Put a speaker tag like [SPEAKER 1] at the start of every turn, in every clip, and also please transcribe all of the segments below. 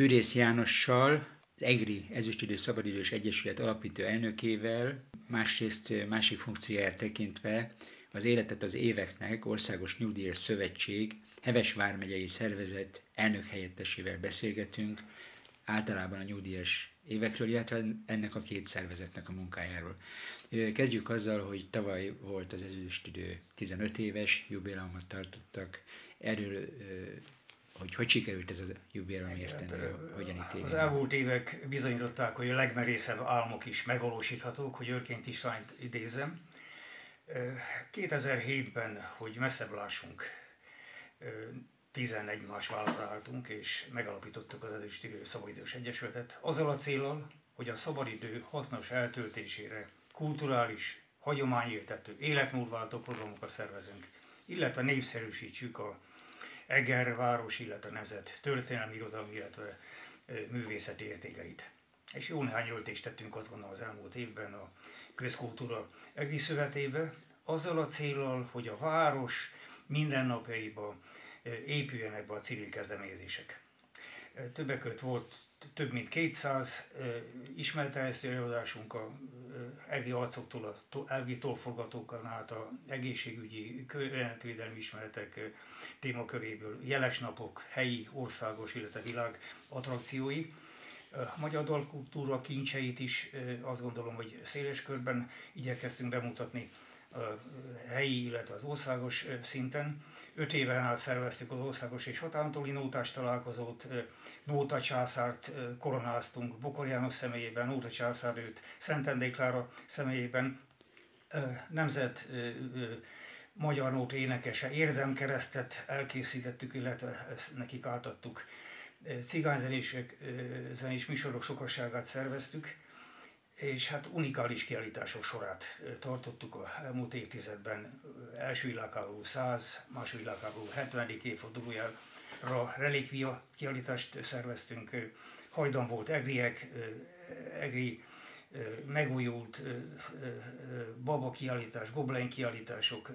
[SPEAKER 1] Fűrész Jánossal, az EGRI Ezüstidő Szabadidős Egyesület alapító elnökével, másrészt másik funkcióját tekintve az Életet az éveknek Országos Nyugdíjas Szövetség Heves vármegyei szervezet elnök helyettesével beszélgetünk, általában a nyugdíjas évekről, illetve ennek a két szervezetnek a munkájáról. Kezdjük azzal, hogy tavaly volt az ezüstidő 15 éves jubileumot tartottak. Erről hogy hogy sikerült ez a jubileum esztendő, hát, hogyan ítéli?
[SPEAKER 2] Az elmúlt évek bizonyították, hogy a legmerészebb álmok is megvalósíthatók, hogy Örként Istványt idézem. 2007-ben, hogy messzebb lássunk, 11 más vállalra álltunk, és megalapítottuk az Ezüstidő Szabadidős Egyesületet, azzal a célral, hogy a szabadidő hasznos eltöltésére kulturális, hagyományértető, életmódváltó programokat szervezünk, illetve népszerűsítsük a Eger város, illetve nemzet történelmi irodalmi, illetve művészeti értékeit. És jó néhány öltést tettünk azt gondolom az elmúlt évben a Közkultúra Egri Szövetébe, azzal a célral, hogy a város mindennapjaiba épüljenek be a civil kezdeményezések. Többek között volt több mint 200 ismerterjesztő előadásunk a EGI arcoktól, a EGI tolforgatókon át a egészségügyi, környezetvédelmi ismeretek témaköréből, jeles napok, helyi, országos, illetve világ attrakciói. A magyar dalkultúra kincseit is azt gondolom, hogy széles körben igyekeztünk bemutatni helyi, illetve az országos szinten. Öt éven át szerveztük az országos és határontúli nótás találkozót, Nóta császárt koronáztunk Bokor János személyében, Nóta császár őt Szentendé Klára személyében, nemzet magyar nóta énekese érdemkeresztet elkészítettük, illetve ezt nekik átadtuk. Cigányzenések, zenés műsorok sokasságát szerveztük, és hát unikális kiállítások sorát tartottuk a elmúlt évtizedben. Első világháború 100, második világháború 70. évfordulójára relikvia kiállítást szerveztünk. Hajdan volt egriek, egri megújult baba kiállítás, goblen kiállítások,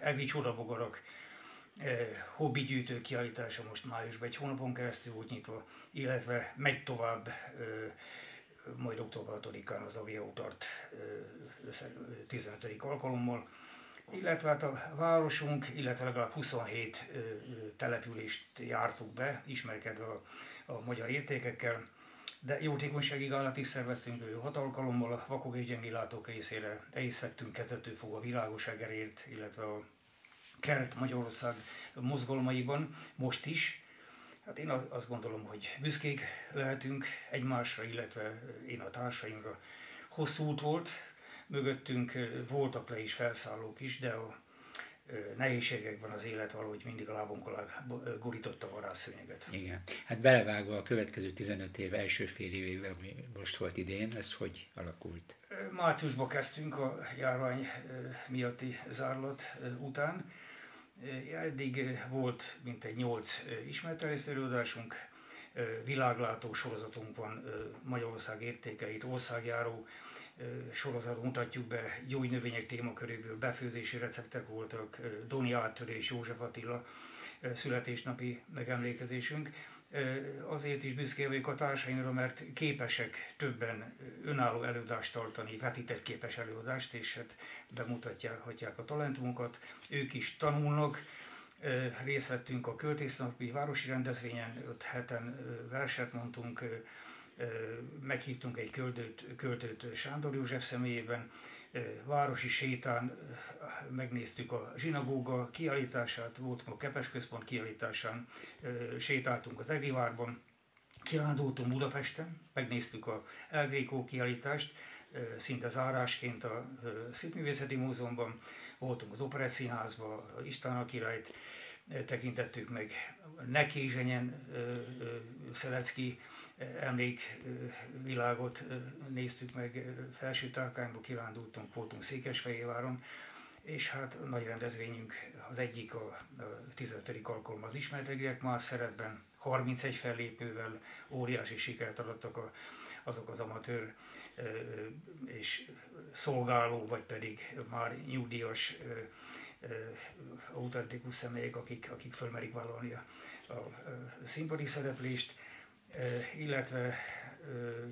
[SPEAKER 2] egri csodabogarak, hobbi gyűjtő kiállítása most májusban egy hónapon keresztül volt nyitva, illetve megy tovább majd október 6-án az Avia tart 15. alkalommal, illetve hát a városunk, illetve legalább 27 települést jártuk be, ismerkedve a, a magyar értékekkel, de jótékonysági gálát is szerveztünk hat alkalommal a vakok és gyengélátók részére. Részt vettünk kezdetől fogva világos egerért, illetve a Kert Magyarország mozgalmaiban, most is, Hát én azt gondolom, hogy büszkék lehetünk egymásra, illetve én a társaimra. Hosszú út volt, mögöttünk voltak le is felszállók is, de a nehézségekben az élet valahogy mindig a lábunk alá gurította a varázsszőnyeget.
[SPEAKER 1] Igen. Hát belevágva a következő 15 év első fél évével, ami most volt idén, ez hogy alakult?
[SPEAKER 2] Márciusban kezdtünk a járvány miatti zárlat után, Eddig volt mintegy nyolc ismertelési előadásunk, világlátó sorozatunk van, Magyarország értékeit, országjáró sorozatot mutatjuk be, gyógynövények témaköréből befőzési receptek voltak, Doni áttörés, József Attila születésnapi megemlékezésünk. Azért is büszke vagyok a társaimra, mert képesek többen önálló előadást tartani, vetített képes előadást, és hát bemutatják a talentumunkat. Ők is tanulnak, részt vettünk a költésznapi városi rendezvényen, öt heten verset mondtunk, meghívtunk egy költőt, költőt Sándor József személyében, városi sétán megnéztük a zsinagóga kiállítását, voltunk a Kepes Központ kiállításán, sétáltunk az Egivárban, kirándultunk Budapesten, megnéztük a El Greco kiállítást, szinte zárásként a Szépművészeti Múzeumban, voltunk az Operett Színházban, István a királyt tekintettük meg, Nekézsenyen Szelecki emlékvilágot néztük meg, felső tárkányba kirándultunk, voltunk Székesfehérváron, és hát a nagy rendezvényünk az egyik a, a 15. alkalom az ismertregiek más szerepben, 31 fellépővel óriási sikert adottak a, azok az amatőr és szolgáló, vagy pedig már nyugdíjas autentikus személyek, akik, akik fölmerik vállalni a, a színpadi szereplést illetve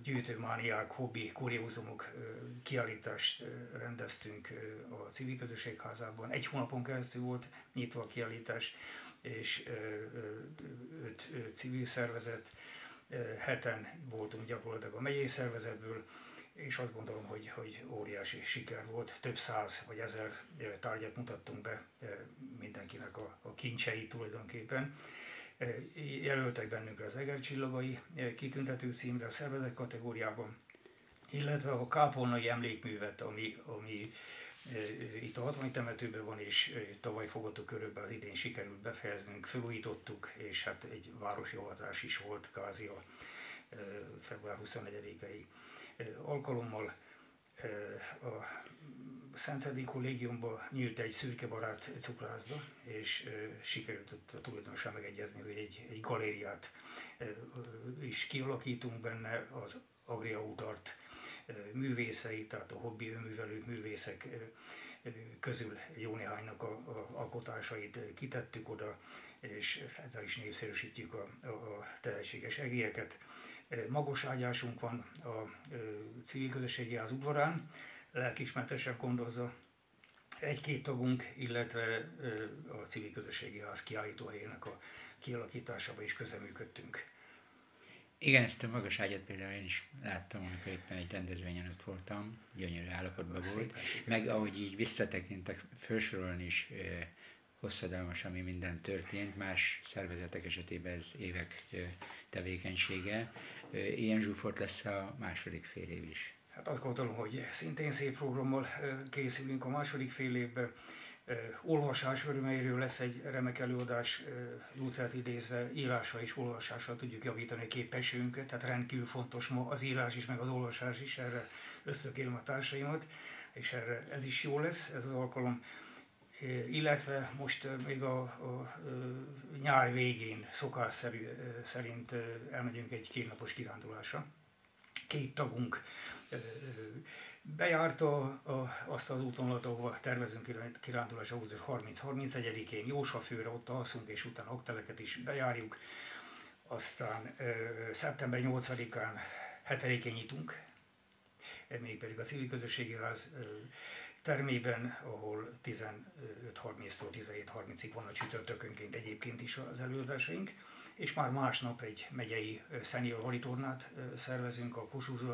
[SPEAKER 2] gyűjtőmániák, hobbi, kuriózumok kiállítást rendeztünk a civil közösségházában. Egy hónapon keresztül volt nyitva a kiállítás, és öt civil szervezet, heten voltunk gyakorlatilag a megyei szervezetből, és azt gondolom, hogy, hogy óriási siker volt. Több száz vagy ezer tárgyat mutattunk be mindenkinek a, a kincsei tulajdonképpen. Jelöltek bennünkre az Eger csillagai kitüntető címre a szervezet kategóriában, illetve a kápolnai emlékművet, ami, ami itt a 60 temetőben van, és tavaly fogadó körökben az idén sikerült befejeznünk, felújítottuk, és hát egy városi avatás is volt kázi a február 24-i alkalommal. A Szentherdi kollégiumban nyílt egy szürkebarát cukrászda, és sikerült ott a tulajdonosan megegyezni, hogy egy, egy galériát is kialakítunk benne, az Agria Udart művészei, tehát a hobbi önművelő művészek közül jó néhánynak a, a alkotásait kitettük oda, és ezzel is népszerűsítjük a, a, a tehetséges egélyeket. Magos ágyásunk van a civil közösségi ház udvarán, lelkismertesen gondozza egy-két tagunk, illetve a civil közösségi ház kiállítóhelyének a kialakításába is közeműködtünk.
[SPEAKER 1] Igen, ezt a magas ágyat például én is láttam, amikor éppen egy rendezvényen ott voltam, gyönyörű állapotban volt. Meg ahogy így visszatekintek, felsorolni is hosszadalmas, ami minden történt. Más szervezetek esetében ez évek tevékenysége. Ilyen zsúfolt lesz a második fél év is.
[SPEAKER 2] Hát azt gondolom, hogy szintén szép programmal készülünk a második fél évben olvasás örömeiről lesz egy remek előadás, Luthert idézve, írásra és olvasásra tudjuk javítani a képességünket, tehát rendkívül fontos ma az írás is, meg az olvasás is, erre ösztökélem a társaimat, és erre ez is jó lesz, ez az alkalom. Illetve most még a, a nyár végén szokás szerint elmegyünk egy kétnapos kirándulásra. Két tagunk bejárta azt az útvonalat, ahova tervezünk kirándulás augusztus 30-31-én, Jósafőre, ott alszunk, és utána okteleket is bejárjuk. Aztán szeptember 8-án hetedikén nyitunk, mégpedig a civil közösségi ház termében, ahol 15.30-tól 17.30-ig van a csütörtökönként egyébként is az előadásaink és már másnap egy megyei senior horitornát szervezünk a Kossuth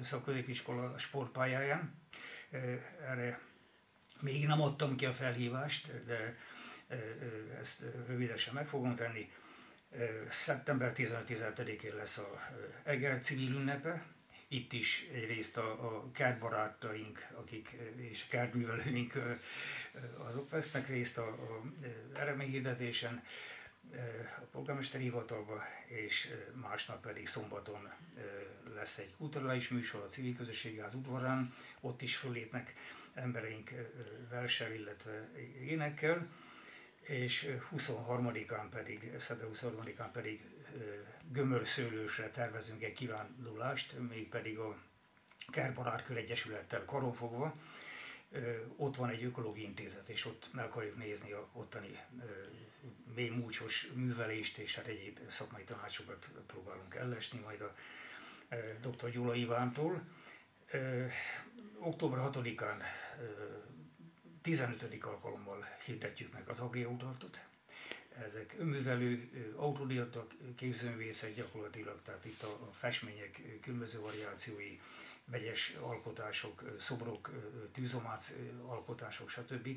[SPEAKER 2] szakközépiskola sportpályáján. Erre még nem adtam ki a felhívást, de ezt rövidesen meg fogom tenni. Szeptember 15-17-én lesz a Eger civil ünnepe, itt is egyrészt a, a kertbarátaink, akik, és kertművelőink azok vesznek részt a, a eredményhirdetésen, a polgármesteri hivatalba, és másnap pedig szombaton lesz egy kulturális műsor a civil közösségi ház udvarán, ott is fölépnek embereink versel, illetve énekkel, és 23-án pedig, szerdán 23-án pedig gömörszőlősre tervezünk egy kivándulást, mégpedig a Kertbarátkör Egyesülettel karonfogva, ott van egy ökológiai intézet, és ott meg akarjuk nézni a ottani mély múcsos művelést, és hát egyéb szakmai tanácsokat próbálunk ellesni majd a dr. Gyula Ivántól. Október 6-án 15. alkalommal hirdetjük meg az agriautartot. Ezek önművelő, autodidakta képzőművészek gyakorlatilag, tehát itt a, a festmények különböző variációi, vegyes alkotások, szobrok, tűzomác alkotások, stb.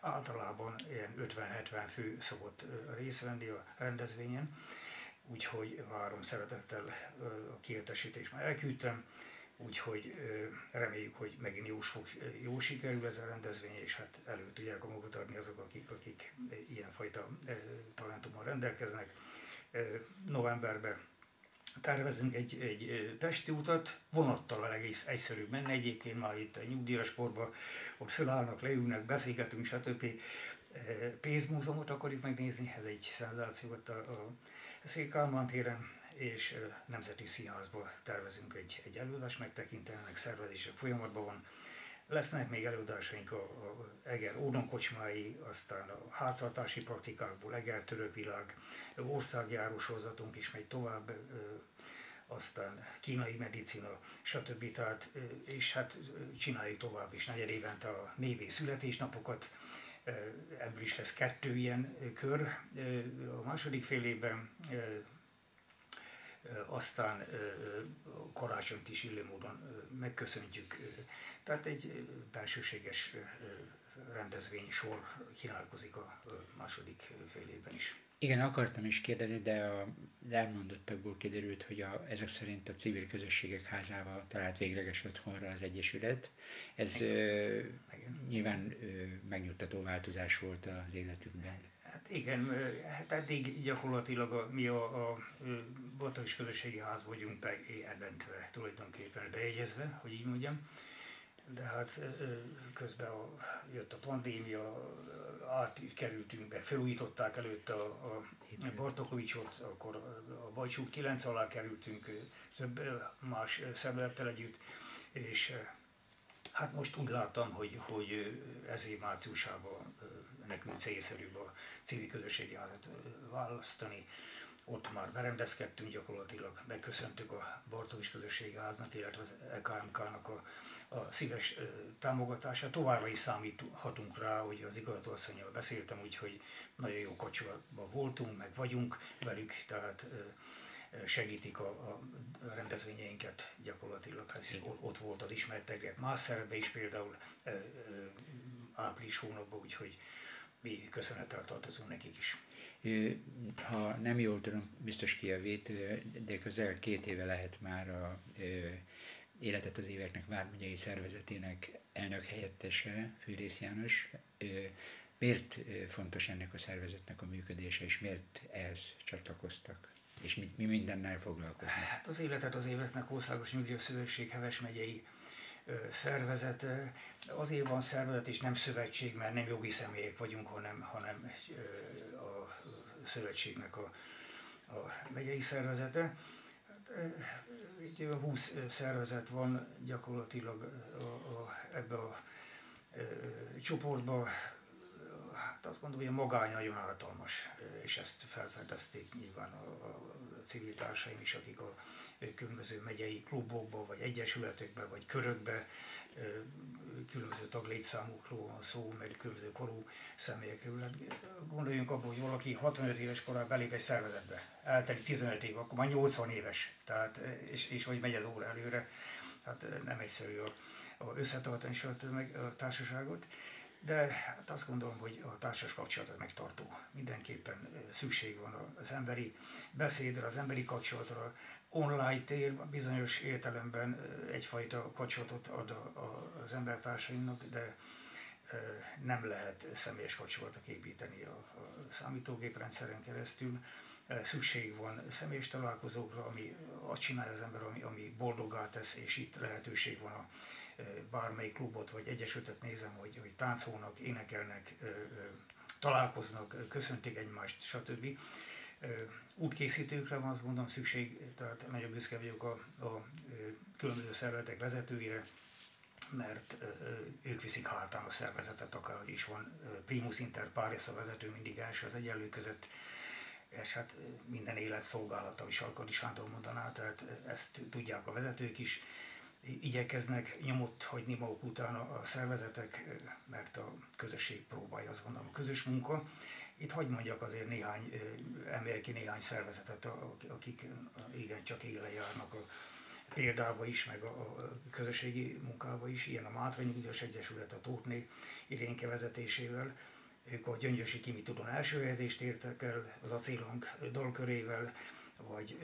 [SPEAKER 2] Általában ilyen 50-70 fő szokott részt venni a rendezvényen, úgyhogy várom szeretettel a kiértesítést már elküldtem, úgyhogy reméljük, hogy megint jó, fog, jó sikerül ez a rendezvény, és hát elő tudják magukat adni azok, akik, akik ilyenfajta talentummal rendelkeznek. Novemberben tervezünk egy, egy Pesti utat, vonattal a egész egyszerű menne egyébként már itt a nyugdíjasportban, ott fölállnak, leülnek, beszélgetünk, stb. Pénzmúzeumot akarjuk megnézni, ez egy szenzáció ott a, a Székálmán téren, és Nemzeti Színházba tervezünk egy, egy előadást megtekinteni, ennek szervezése folyamatban van. Lesznek még előadásaink a, a Eger ódonkocsmái, aztán a háztartási praktikákból Eger török világ, országjáró sorozatunk is megy tovább, aztán kínai medicina, stb. Tehát, és hát csináljuk tovább is negyed évente a névé születésnapokat, ebből is lesz kettő ilyen kör a második fél évben, aztán karácsonyt is illő módon megköszöntjük. Tehát egy belsőséges rendezvény sor kínálkozik a második fél évben is.
[SPEAKER 1] Igen, akartam is kérdezni, de a elmondottakból kiderült, hogy a, ezek szerint a civil közösségek házával talált végleges otthonra az Egyesület. Ez Igen. Ö, Igen. nyilván ö, megnyugtató változás volt az életükben.
[SPEAKER 2] Hát igen, hát eddig gyakorlatilag a, mi a, a Batavis Közösségi Ház vagyunk bejelentve, tulajdonképpen bejegyezve, hogy így mondjam. De hát közben a, jött a pandémia, átkerültünk be, felújították előtte a, a Bartokovicsot, akkor a Bajcsút 9 alá kerültünk több más szemlettel együtt, és hát most úgy láttam, hogy, hogy ez év márciusában nekünk célszerűbb a civil közösségi házat választani. Ott már berendezkedtünk gyakorlatilag, megköszöntük a Bartovics közösségi háznak, illetve az EKMK-nak a a szíves támogatása. Továbbra is számíthatunk rá, hogy az igazgatóasszonyjal beszéltem, úgyhogy nagyon jó kapcsolatban voltunk, meg vagyunk velük, tehát segítik a, a rendezvényeinket gyakorlatilag. Hát ott volt az ismertegek más szerepbe is például április hónapban, úgyhogy mi köszönettel tartozunk nekik is.
[SPEAKER 1] Ha nem jól tudom, biztos kijavít, de közel két éve lehet már a Életet az éveknek Vármegyei Szervezetének elnök helyettese, Fűrész János. Miért fontos ennek a szervezetnek a működése, és miért ehhez csatlakoztak? És mi, mi mindennel foglalkoznak?
[SPEAKER 2] Hát az Életet az éveknek Országos Nyugdíjas Szövetség Heves megyei szervezet. Azért van szervezet és nem szövetség, mert nem jogi személyek vagyunk, hanem, hanem a szövetségnek a, a megyei szervezete egy 20 szervezet van gyakorlatilag a, a, ebbe a e, csoportba, hát azt gondolom, hogy a magány nagyon hatalmas, és ezt felfedezték nyilván a, a civil társaim is, akik a különböző megyei klubokba, vagy egyesületekbe, vagy körökbe különböző taglétszámokról van szó, meg különböző korú személyekről. Hát gondoljunk abban, hogy valaki 65 éves korában belép egy szervezetbe, eltelik 15 év, akkor már 80 éves, tehát, és, és hogy megy az óra előre, hát nem egyszerű a, a összetartani meg a társaságot. De hát azt gondolom, hogy a társas kapcsolat az megtartó. Mindenképpen szükség van az emberi beszédre, az emberi kapcsolatra, online tér bizonyos értelemben egyfajta kapcsolatot ad az embertársainknak, de nem lehet személyes kapcsolatot építeni a, számítógép rendszeren keresztül. Szükség van személyes találkozókra, ami azt csinálja az ember, ami, ami boldoggá tesz, és itt lehetőség van a bármelyik klubot vagy egyesületet nézem, hogy, hogy táncolnak, énekelnek, találkoznak, köszöntik egymást, stb. Útkészítőkre van azt mondom szükség, tehát nagyon büszke vagyok a, a különböző szervezetek vezetőire, mert ők viszik hátán a szervezetet, akár is van primus inter pares a vezető mindig első az egyenlő között, és hát minden élet szolgálata, is Sarkadi Sándor mondaná, tehát ezt tudják a vezetők is, igyekeznek nyomot hagyni maguk után a szervezetek, mert a közösség próbálja, azt gondolom, a közös munka, itt hagyd mondjak azért néhány, emelj ki néhány szervezetet, akik igen, csak éle járnak a példába is, meg a, közösségi munkába is, ilyen a Mátra Nyugdíjas Egyesület, a Tótné Irénke vezetésével, ők a Gyöngyösi Kimi Tudon első helyezést értek el az acélhang dalkörével, vagy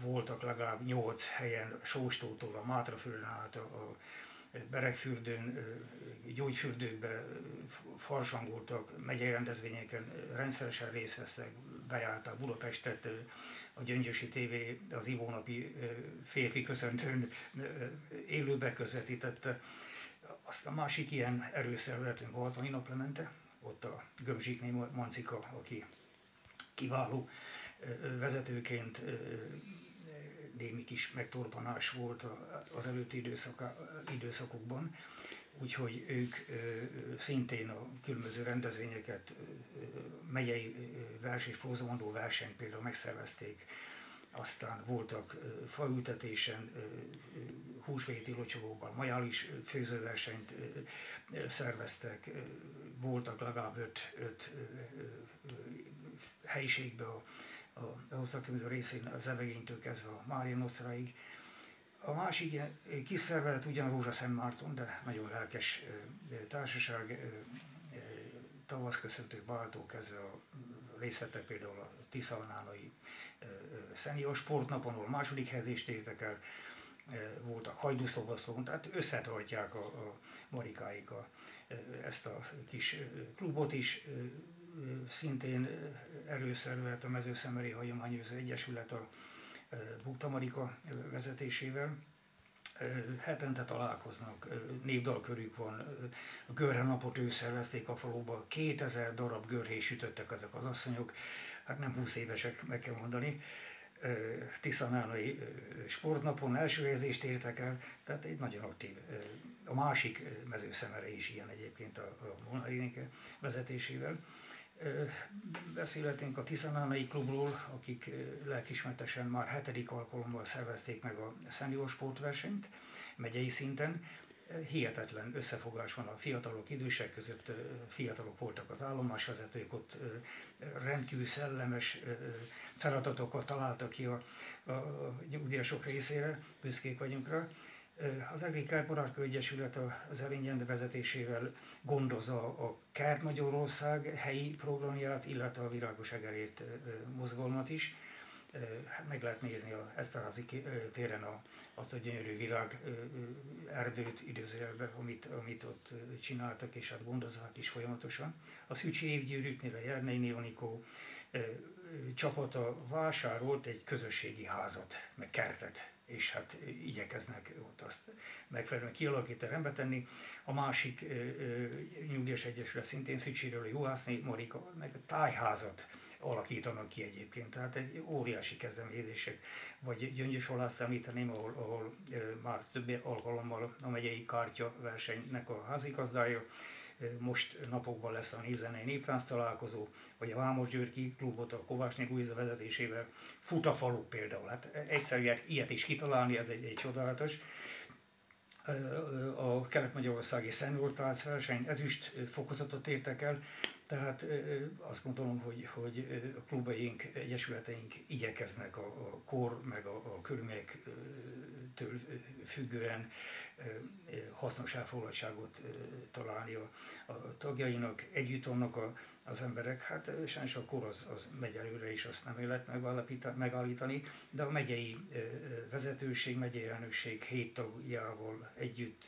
[SPEAKER 2] voltak legalább nyolc helyen Sóstótól a Mátraföldön át a, a Beregfürdőn, gyógyfürdőkbe farsangoltak, megyei rendezvényeken rendszeresen részt veszek, bejárták Budapestet, a Gyöngyösi TV az ivónapi férfi köszöntőn élőbe közvetítette. Aztán másik ilyen erőszervezetünk volt a Naplemente, ott a Gömzsikné Mancika, aki kiváló vezetőként némi kis megtorpanás volt az előtti időszak, időszakokban, úgyhogy ők szintén a különböző rendezvényeket, megyei vers és prózamondó versenyt például megszervezték, aztán voltak faültetésen, húsvéti locsolóban, majális főzőversenyt szerveztek, voltak legalább öt, öt helyiségbe a, a, hosszakörülő részén az Evegénytől kezdve a Mária Nosztraig. A másik kiszervezett ugyan Rózsa Szent Márton, de nagyon lelkes társaság, tavasz köszöntő Baltó kezdve a részletek például a Tiszalnánai szenior sportnapon, ahol második helyezést értek el, voltak hajdúszobaszlón, tehát összetartják a, a marikáik a, ezt a kis klubot is. Szintén előszervelt a Mezőszemeri Hagyományőző Egyesület a Bukta Marika vezetésével hetente találkoznak, népdalkörük van, a görhelnapot ő szervezték a faluba, 2000 darab görhés sütöttek ezek az asszonyok, hát nem 20 évesek, meg kell mondani, Tiszanánai sportnapon első helyezést értek el, tehát egy nagyon aktív. A másik mezőszemere is ilyen egyébként a, a vezetésével. Beszélhetünk a Tiszanánai klubról, akik lelkismertesen már hetedik alkalommal szervezték meg a senior sportversenyt megyei szinten. Hihetetlen összefogás van a fiatalok, idősek között, fiatalok voltak az állomásvezetők, ott rendkívül szellemes feladatokat találtak ki a, a nyugdíjasok részére, büszkék vagyunk rá az Agrikár Barárkő Egyesület az Erényend vezetésével gondozza a Kert Magyarország helyi programját, illetve a Virágos Egerért mozgalmat is. Hát meg lehet nézni a Eszterházi téren a, azt a gyönyörű virág erdőt idézőjelbe, amit, amit ott csináltak, és hát gondozzák is folyamatosan. A Szücsi évgyűrűtnél a Jernei Nionikó csapata vásárolt egy közösségi házat, meg kertet és hát igyekeznek ott azt megfelelően kialakítani, rendbe tenni. A másik nyugdíjas egyesület szintén Szücsiről, Juhászni, Marika, meg a tájházat alakítanak ki egyébként. Tehát egy óriási kezdeményezések. Vagy Gyöngyös említeném, ahol, ahol már több alkalommal a megyei kártya versenynek a házigazdája, most napokban lesz a Névzenei Néptánc találkozó, vagy a Vámos Györgyi klubot a Kovácsné Guiza vezetésével falu például. Hát egyszerűen ilyet is kitalálni, ez egy, egy csodálatos. A Kelet-Magyarországi Szentoltálc verseny ezüst fokozatot értek el, tehát azt gondolom, hogy, hogy a klubaink, egyesületeink igyekeznek a, a kor meg a, a körülményektől függően hasznos elfoglaltságot találni a, a tagjainak, együtt vannak a, az emberek, hát sajnos a kor az, az megy előre, és azt nem lehet megállítani, de a megyei vezetőség, megyei elnökség hét tagjával együtt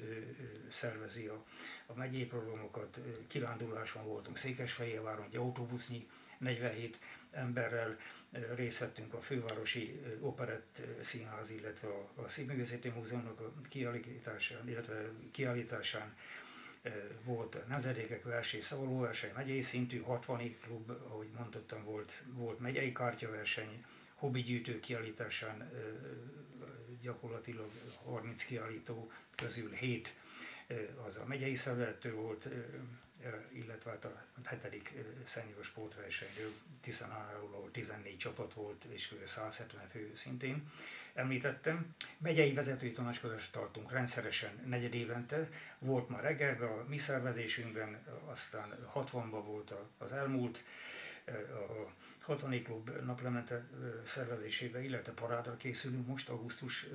[SPEAKER 2] szervezi a, a megyei programokat. Kiránduláson voltunk Székesfehérváron, egy autóbusznyi 47 emberrel részt vettünk a fővárosi operett színház, illetve a, a Színművészeti Múzeumnak a kiállításán, illetve kiállításán volt nemzedékek verseny, szavalóverseny, megyei szintű, 60 klub, ahogy mondottam, volt, volt megyei kártyaverseny, hobbi gyűjtő kiállításán gyakorlatilag 30 kiállító közül 7 az a megyei szervezettől volt, illetve hát a hetedik szennyos sportversenyről Tiszanáról, ahol 14 csapat volt, és kb. 170 fő szintén említettem. Megyei vezetői tanácskozást tartunk rendszeresen negyed évente. Volt már reggelben a mi szervezésünkben, aztán 60-ban volt az elmúlt, a 60. klub naplemente szervezésébe, illetve parádra készülünk most augusztus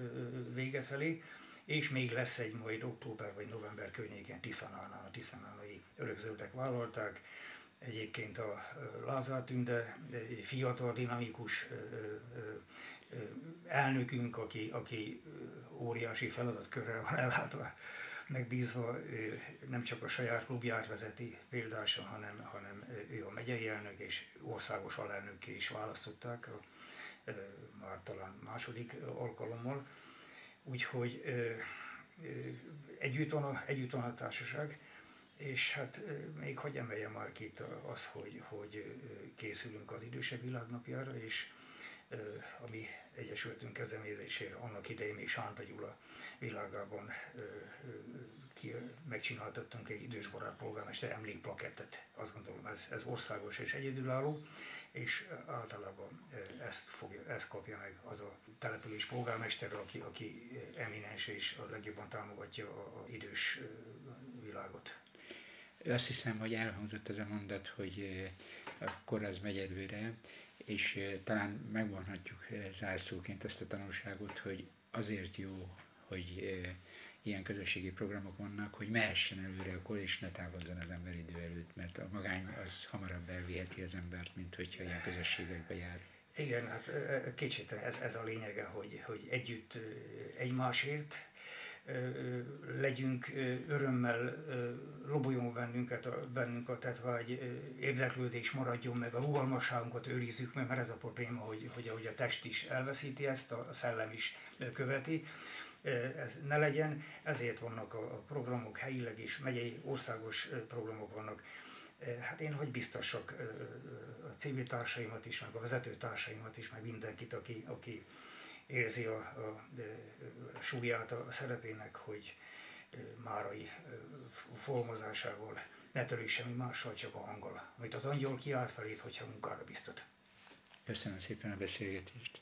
[SPEAKER 2] vége felé és még lesz egy majd október vagy november környéken Tiszanánál, a tiszanánai örökzöldek vállalták. Egyébként a Lázár Tünde, fiatal, dinamikus elnökünk, aki, aki óriási feladatkörrel van ellátva, megbízva, nem csak a saját klubját vezeti példásan, hanem, hanem ő a megyei elnök és országos alelnökké is választották, a, már talán második alkalommal úgyhogy együtt van, a, együtt van a társaság, és hát még hogy emeljem már itt az, hogy, hogy készülünk az idősebb világnapjára, és a mi Egyesületünk kezdeményezésére annak idején még Sánta Gyula világában megcsináltattunk egy idősbarát polgármester emlékplakettet. Azt gondolom ez, ez országos és egyedülálló, és általában ezt, fogja, ezt kapja meg az a település polgármester, aki, aki eminens és a legjobban támogatja a, a idős világot.
[SPEAKER 1] Azt hiszem, hogy elhangzott ez a mondat, hogy akkor az megy előre, és talán megvonhatjuk zárszóként ezt a tanulságot, hogy azért jó, hogy ilyen közösségi programok vannak, hogy mehessen előre a kor, és ne távozzon az ember idő előtt, mert a magány az hamarabb elviheti az embert, mint hogyha ilyen közösségekbe jár.
[SPEAKER 2] Igen, hát kicsit ez, ez a lényege, hogy, hogy együtt egymásért legyünk örömmel, loboljon bennünket, bennünk a tetvágy, érdeklődés maradjon meg, a rugalmasságunkat őrizzük meg, mert ez a probléma, hogy, hogy ahogy a test is elveszíti ezt, a szellem is követi, ez ne legyen, ezért vannak a programok helyileg is, megyei országos programok vannak. Hát én hogy biztosak a civil társaimat is, meg a vezető társaimat is, meg mindenkit, aki, aki érzi a, a, a súlyát a szerepének, hogy Márai formozásával ne törő semmi mással, csak a hanggal, amit az angyal kiárt felét, hogyha munkára biztat.
[SPEAKER 1] Köszönöm szépen a beszélgetést.